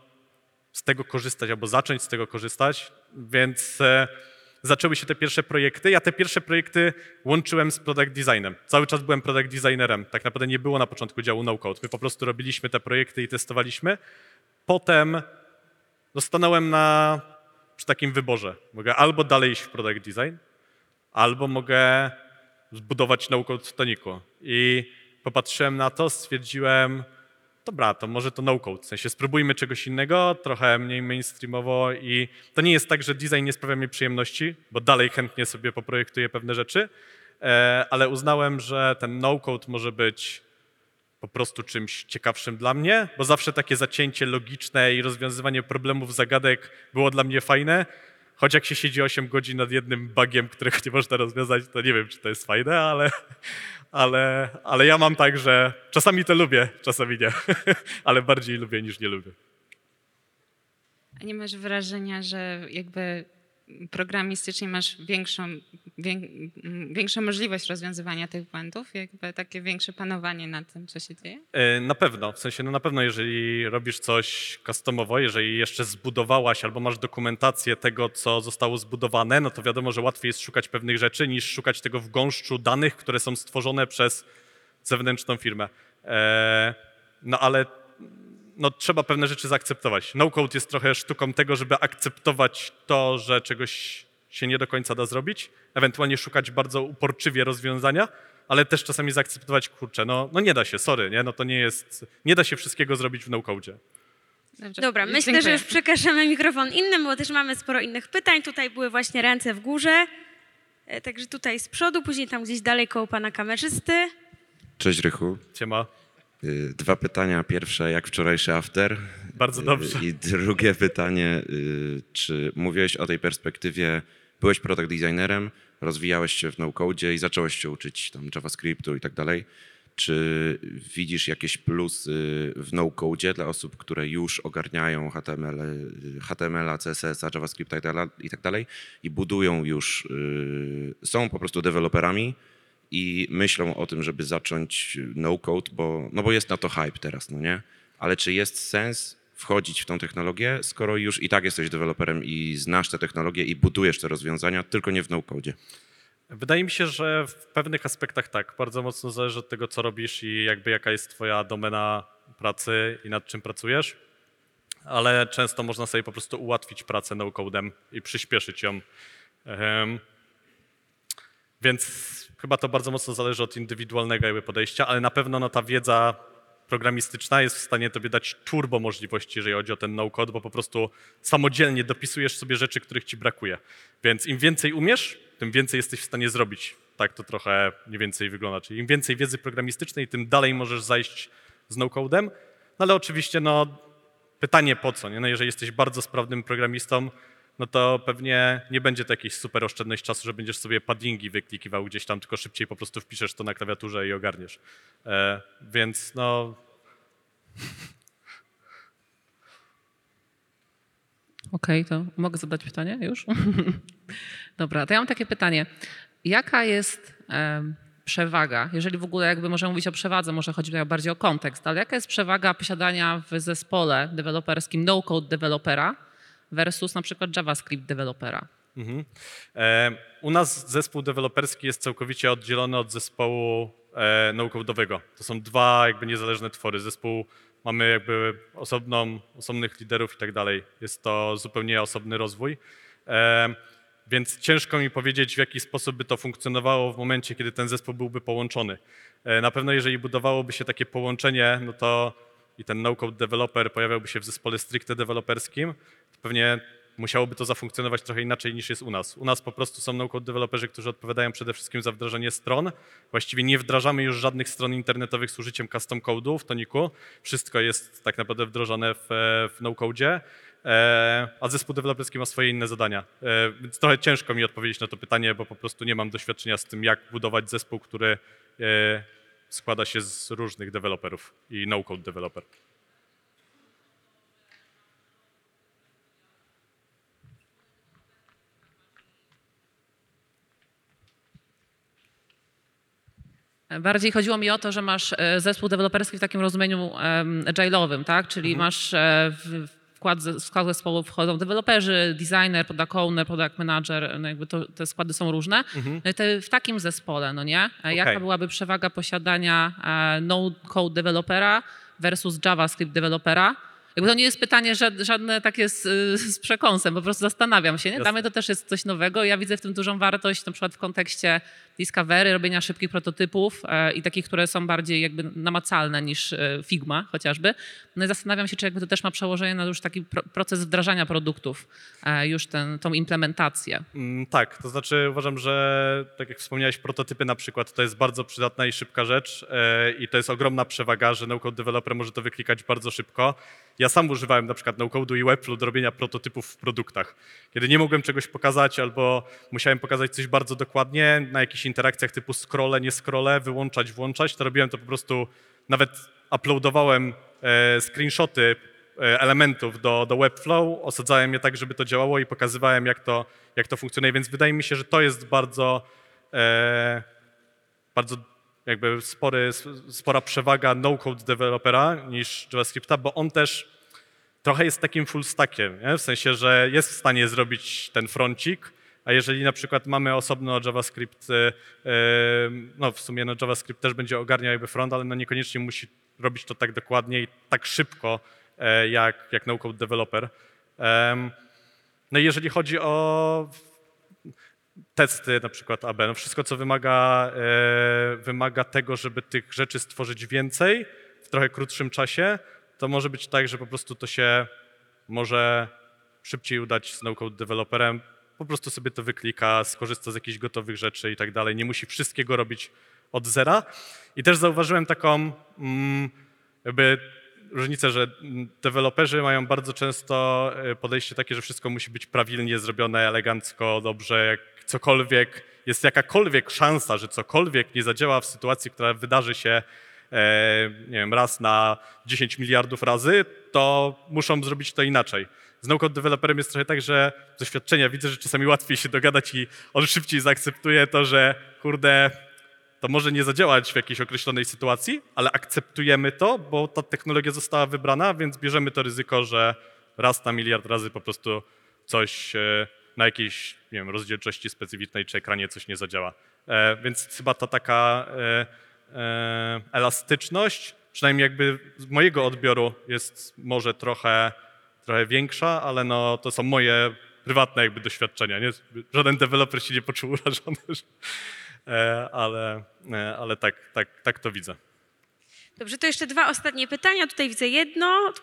Speaker 2: z tego korzystać albo zacząć z tego korzystać, więc e, zaczęły się te pierwsze projekty. Ja te pierwsze projekty łączyłem z product designem. Cały czas byłem product designerem. Tak naprawdę nie było na początku działu no-code. My po prostu robiliśmy te projekty i testowaliśmy. Potem stanąłem na, przy takim wyborze. Mogę albo dalej iść w product design, albo mogę zbudować no-code w toniku. I popatrzyłem na to, stwierdziłem, dobra, to może to no-code, w sensie spróbujmy czegoś innego, trochę mniej mainstreamowo i to nie jest tak, że design nie sprawia mi przyjemności, bo dalej chętnie sobie poprojektuję pewne rzeczy, e, ale uznałem, że ten no-code może być po prostu czymś ciekawszym dla mnie, bo zawsze takie zacięcie logiczne i rozwiązywanie problemów, zagadek było dla mnie fajne, choć jak się siedzi 8 godzin nad jednym bugiem, którego nie można rozwiązać, to nie wiem, czy to jest fajne, ale, ale, ale ja mam tak, że czasami to lubię, czasami nie, (laughs) ale bardziej lubię niż nie lubię.
Speaker 6: A nie masz wrażenia, że jakby programistycznie masz większą, wię, większą możliwość rozwiązywania tych błędów, jakby takie większe panowanie nad tym, co się dzieje?
Speaker 2: E, Na pewno, w sensie no na pewno jeżeli robisz coś customowo, jeżeli jeszcze zbudowałaś albo masz dokumentację tego, co zostało zbudowane, no to wiadomo, że łatwiej jest szukać pewnych rzeczy niż szukać tego w gąszczu danych, które są stworzone przez zewnętrzną firmę. E, No ale no, trzeba pewne rzeczy zaakceptować. No-code jest trochę sztuką tego, żeby akceptować to, że czegoś się nie do końca da zrobić, ewentualnie szukać bardzo uporczywie rozwiązania, ale też czasami zaakceptować, kurczę, no, no nie da się, sorry, nie? No to nie jest, nie da się wszystkiego zrobić w no-codzie.
Speaker 6: Dobrze.
Speaker 3: Dobra, myślę,
Speaker 6: Dziękuję.
Speaker 3: że już przekażemy mikrofon innym, bo też mamy sporo innych pytań. Tutaj były właśnie ręce w górze, e, także tutaj z przodu, później tam gdzieś dalej koło pana kamerzysty.
Speaker 7: Cześć Rychu.
Speaker 2: Ciema.
Speaker 7: Y, Dwa pytania. Pierwsze, jak wczorajszy after?
Speaker 2: Bardzo
Speaker 7: Y,
Speaker 2: dobrze.
Speaker 7: I drugie pytanie, y, czy mówiłeś o tej perspektywie, byłeś product designerem, rozwijałeś się w no-code i zacząłeś się uczyć tam JavaScriptu i tak dalej. Czy widzisz jakieś plusy w no-code dla osób, które już ogarniają HTML, HTML, CSS, JavaScript i tak dalej- i tak dalej i budują już, są po prostu deweloperami i myślą o tym, żeby zacząć no-code, bo, no bo jest na to hype teraz, no nie? Ale czy jest sens wchodzić w tą technologię, skoro już i tak jesteś deweloperem i znasz tę technologię i budujesz te rozwiązania, tylko nie w no-code?
Speaker 2: Wydaje mi się, że w pewnych aspektach tak. Bardzo mocno zależy od tego, co robisz i jakby jaka jest twoja domena pracy i nad czym pracujesz. Ale często można sobie po prostu ułatwić pracę no-codem i przyspieszyć ją. Więc chyba to bardzo mocno zależy od indywidualnego jakby podejścia, ale na pewno no, ta wiedza programistyczna jest w stanie tobie dać turbo możliwości, jeżeli chodzi o ten no-code, bo po prostu samodzielnie dopisujesz sobie rzeczy, których ci brakuje. Więc im więcej umiesz, tym więcej jesteś w stanie zrobić. Tak to trochę mniej więcej wygląda. Czyli im więcej wiedzy programistycznej, tym dalej możesz zajść z no-codem. No ale oczywiście no, pytanie po co, nie? No jeżeli jesteś bardzo sprawnym programistą, no to pewnie nie będzie to jakiejś super oszczędność czasu, że będziesz sobie paddingi wyklikiwał gdzieś tam, tylko szybciej po prostu wpiszesz to na klawiaturze i ogarniesz. E, więc no,
Speaker 8: Okej, to mogę zadać pytanie już? (laughs) Dobra, to ja mam takie pytanie. Jaka jest przewaga, jeżeli w ogóle jakby możemy mówić o przewadze, może chodzi bardziej o kontekst, ale jaka jest przewaga posiadania w zespole deweloperskim no-code dewelopera versus na przykład JavaScript dewelopera?
Speaker 2: Mhm. E, U nas zespół deweloperski jest całkowicie oddzielony od zespołu e, no-code'owego. To są dwa jakby niezależne twory. Zespół mamy jakby osobną, osobnych liderów i tak dalej. Jest to zupełnie osobny rozwój. E, Więc ciężko mi powiedzieć, w jaki sposób by to funkcjonowało w momencie, kiedy ten zespół byłby połączony. E, Na pewno jeżeli budowałoby się takie połączenie, no to i ten no-code developer pojawiałby się w zespole stricte deweloperskim, pewnie musiałoby to zafunkcjonować trochę inaczej niż jest u nas. U nas po prostu są no-code deweloperzy, którzy odpowiadają przede wszystkim za wdrażanie stron. Właściwie nie wdrażamy już żadnych stron internetowych z użyciem custom code'u w Toniku. Wszystko jest tak naprawdę wdrożone w, w no-codzie. E, a zespół deweloperski ma swoje inne zadania. E, Więc trochę ciężko mi odpowiedzieć na to pytanie, bo po prostu nie mam doświadczenia z tym, jak budować zespół, który e, składa się z różnych deweloperów i no-code developer.
Speaker 8: Bardziej chodziło mi o to, że masz e, zespół deweloperski w takim rozumieniu agile'owym, tak? Czyli masz e, w wkład, w skład zespołu wchodzą deweloperzy, designer, product owner, product manager, no jakby to, te składy są różne. No i te, w takim zespole, no nie? E, Jaka
Speaker 2: Okej.
Speaker 8: byłaby przewaga posiadania no-code dewelopera versus JavaScript dewelopera? Jakby to nie jest pytanie ża- żadne takie z, z przekąsem, po prostu zastanawiam się. Nie? Dla mnie to też jest coś nowego. Ja widzę w tym dużą wartość, na przykład w kontekście discovery, robienia szybkich prototypów e, i takich, które są bardziej jakby namacalne niż e, Figma chociażby. No i zastanawiam się, czy jakby to też ma przełożenie na już taki pro, proces wdrażania produktów, e, już ten, tą implementację.
Speaker 2: Mm, Tak, to znaczy uważam, że tak jak wspomniałeś, prototypy na przykład to jest bardzo przydatna i szybka rzecz i to jest ogromna przewaga, że no-code developer może to wyklikać bardzo szybko. Ja sam używałem na przykład no-code'u i Webflow do robienia prototypów w produktach. Kiedy nie mogłem czegoś pokazać albo musiałem pokazać coś bardzo dokładnie na jakichś interakcjach typu scrolle, nie scrolle, wyłączać, włączać, to robiłem to po prostu, nawet uploadowałem e, screenshoty e, elementów do, do Webflow, osadzałem je tak, żeby to działało i pokazywałem, jak to, jak to funkcjonuje. Więc wydaje mi się, że to jest bardzo, e, bardzo jakby spory, spora przewaga no-code dewelopera niż JavaScripta, bo on też trochę jest takim full stackiem, nie? w sensie, że jest w stanie zrobić ten froncik, a jeżeli na przykład mamy osobno JavaScript, e, e, no w sumie no JavaScript też będzie ogarniał jakby front, ale no niekoniecznie musi robić to tak dokładnie i tak szybko e, jak, jak no-code developer. No i jeżeli chodzi o testy, na przykład AB, no wszystko co wymaga, wymaga tego, żeby tych rzeczy stworzyć więcej w trochę krótszym czasie, to może być tak, że po prostu to się może szybciej udać z no-code po prostu sobie to wyklika, skorzysta z jakichś gotowych rzeczy i tak dalej, nie musi wszystkiego robić od zera. I też zauważyłem taką mm, jakby różnicę, że deweloperzy mają bardzo często e, podejście takie, że wszystko musi być prawilnie zrobione, elegancko, dobrze, jak cokolwiek. Jest jakakolwiek szansa, że cokolwiek nie zadziała w sytuacji, która wydarzy się nie wiem, raz na 10 miliardów razy, to muszą zrobić to inaczej. Z no-code developerem jest trochę tak, że z doświadczenia widzę, że czasami łatwiej się dogadać i on szybciej zaakceptuje to, że kurde, to może nie zadziałać w jakiejś określonej sytuacji, ale akceptujemy to, bo ta technologia została wybrana, więc bierzemy to ryzyko, że raz na miliard razy po prostu coś e, na jakiejś nie wiem, rozdzielczości specyficznej czy ekranie coś nie zadziała. E, Więc chyba ta taka e, e, elastyczność, przynajmniej jakby z mojego odbioru jest może trochę, trochę większa, ale no to są moje prywatne jakby doświadczenia. Nie? Żaden deweloper się nie poczuł (laughs) urażony, że- e, ale, e, ale tak, tak, tak to widzę.
Speaker 3: Dobrze, to jeszcze dwa ostatnie pytania. Tutaj widzę jedno.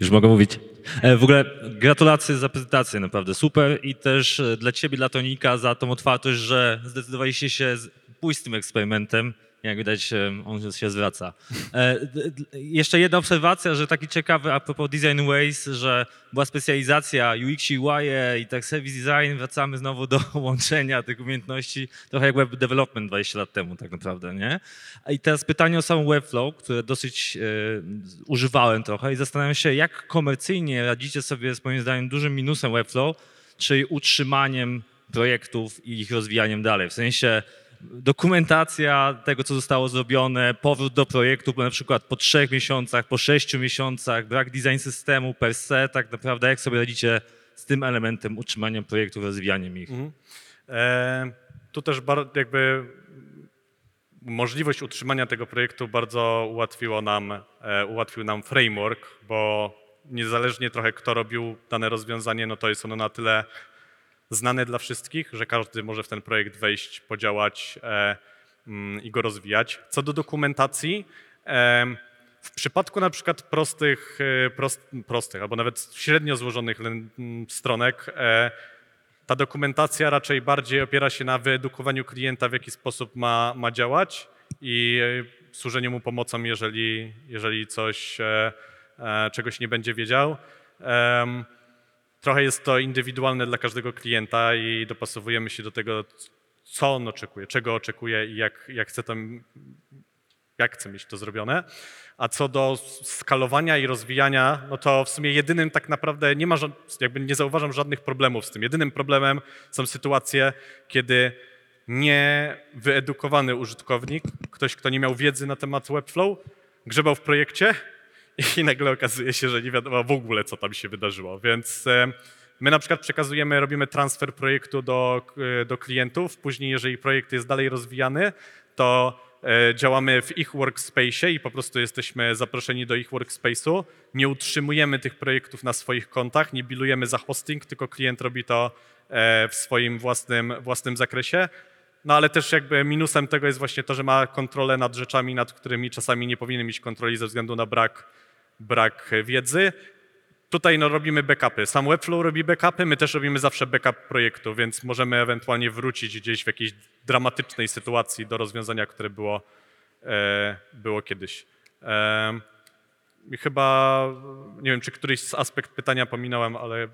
Speaker 9: Już mogę mówić. E, W ogóle gratulacje za prezentację, naprawdę super i też e, dla ciebie, dla Tonika za tą otwartość, że zdecydowaliście się pójść z tym eksperymentem. Jak widać, e, on się zwraca. E, Jeszcze jedna obserwacja, że taki ciekawy a propos Design Ways, że była specjalizacja UX i UI i tak service design, wracamy znowu do (laughs) łączenia tych umiejętności, trochę jak web development 20 lat temu tak naprawdę, nie? I teraz pytanie o sam Webflow, które dosyć e, używałem trochę i zastanawiam się, jak komercyjnie radzicie sobie z moim zdaniem dużym minusem Webflow, czyli utrzymaniem projektów i ich rozwijaniem dalej. W sensie dokumentacja tego, co zostało zrobione, powrót do projektu, na przykład po trzech miesiącach, po sześciu miesiącach, brak design systemu per se, tak naprawdę jak sobie radzicie z tym elementem utrzymania projektów, rozwijaniem ich?
Speaker 2: E, Tu też jakby możliwość utrzymania tego projektu bardzo ułatwiło nam, e, ułatwił nam framework, bo niezależnie trochę kto robił dane rozwiązanie, no to jest ono na tyle znane dla wszystkich, że każdy może w ten projekt wejść, podziałać e, mm, i go rozwijać. Co do dokumentacji, em, w przypadku na przykład prostych, e, prost, prostych albo nawet średnio złożonych len- m, stronek, e, ta dokumentacja raczej bardziej opiera się na wyedukowaniu klienta, w jaki sposób ma, ma działać i e, służeniu mu pomocą, jeżeli, jeżeli coś, e, e, czegoś nie będzie wiedział. Trochę jest to indywidualne dla każdego klienta i dopasowujemy się do tego, co on oczekuje, czego oczekuje i jak, jak chce tam jak chce mieć to zrobione. A co do skalowania i rozwijania, no to w sumie jedynym tak naprawdę nie ma, jakby nie zauważam żadnych problemów z tym. Jedynym problemem są sytuacje, kiedy niewyedukowany użytkownik, ktoś, kto nie miał wiedzy na temat Webflow, grzebał w projekcie i nagle okazuje się, że nie wiadomo w ogóle, co tam się wydarzyło. Więc e, my na przykład przekazujemy, robimy transfer projektu do, e, do klientów. Później, jeżeli projekt jest dalej rozwijany, to e, działamy w ich workspace i po prostu jesteśmy zaproszeni do ich workspace'u. Nie utrzymujemy tych projektów na swoich kontach, nie bilujemy za hosting, tylko klient robi to w swoim własnym, własnym zakresie. No ale też jakby minusem tego jest właśnie to, że ma kontrolę nad rzeczami, nad którymi czasami nie powinien mieć kontroli ze względu na brak, brak wiedzy. Tutaj no, robimy backupy. Sam Webflow robi backupy, my też robimy zawsze backup projektu, więc możemy ewentualnie wrócić gdzieś w jakiejś dramatycznej sytuacji do rozwiązania, które było, e, było kiedyś. E, chyba, nie wiem, czy któryś z aspekt pytania pominąłem, ale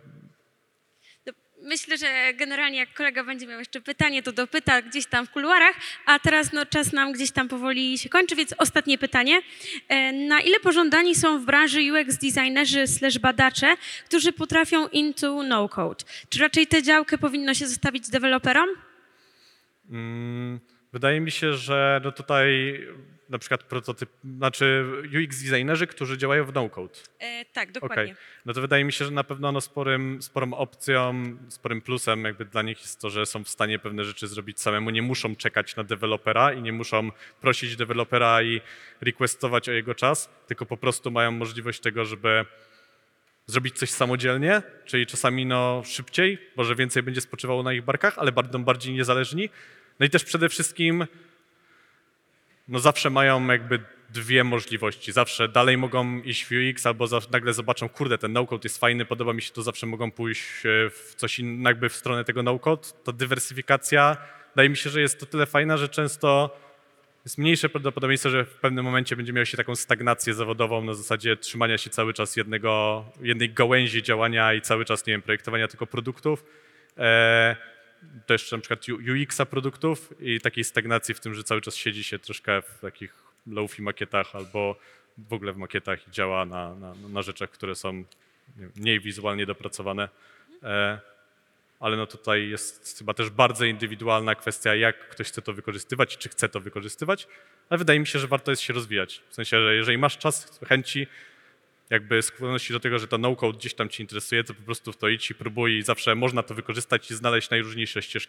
Speaker 3: Myślę, że generalnie jak kolega będzie miał jeszcze pytanie, to dopyta gdzieś tam w kuluarach, a teraz no, czas nam gdzieś tam powoli się kończy, więc ostatnie pytanie. E, Na ile pożądani są w branży UX designerzy slash badacze, którzy potrafią into no-code? Czy raczej tę działkę powinno się zostawić deweloperom?
Speaker 2: Mm, Wydaje mi się, że no tutaj na przykład prototyp, znaczy UX designerzy, którzy działają w no-code.
Speaker 3: E, tak, dokładnie.
Speaker 2: No to wydaje mi się, że na pewno no sporym, sporą opcją, sporym plusem jakby dla nich jest to, że są w stanie pewne rzeczy zrobić samemu. Nie muszą czekać na dewelopera i nie muszą prosić dewelopera i requestować o jego czas, tylko po prostu mają możliwość tego, żeby zrobić coś samodzielnie, czyli czasami no szybciej, może więcej będzie spoczywało na ich barkach, ale będą bardziej niezależni. No i też przede wszystkim no zawsze mają jakby dwie możliwości. Zawsze dalej mogą iść w UX albo nagle zobaczą, kurde, ten no-code jest fajny, podoba mi się to, zawsze mogą pójść e, w coś innego, jakby w stronę tego no-code. To dywersyfikacja, wydaje mi się, że jest to tyle fajna, że często jest mniejsze prawdopodobieństwo, że w pewnym momencie będzie miał się taką stagnację zawodową na zasadzie trzymania się cały czas jednego, jednej gałęzi działania i cały czas, nie wiem, projektowania tylko produktów. Też na przykład UX-a produktów i takiej stagnacji w tym, że cały czas siedzi się troszkę w takich low-fi makietach albo w ogóle w makietach i działa na, na, na rzeczach, które są mniej wizualnie dopracowane. E, ale no tutaj jest chyba też bardzo indywidualna kwestia, jak ktoś chce to wykorzystywać czy chce to wykorzystywać, ale wydaje mi się, że warto jest się rozwijać. W sensie, że jeżeli masz czas, chęci, jakby skłonności do tego, że to no-code gdzieś tam ci interesuje, to po prostu w to idź i próbuj i zawsze można to wykorzystać i znaleźć najróżniejsze ścieżki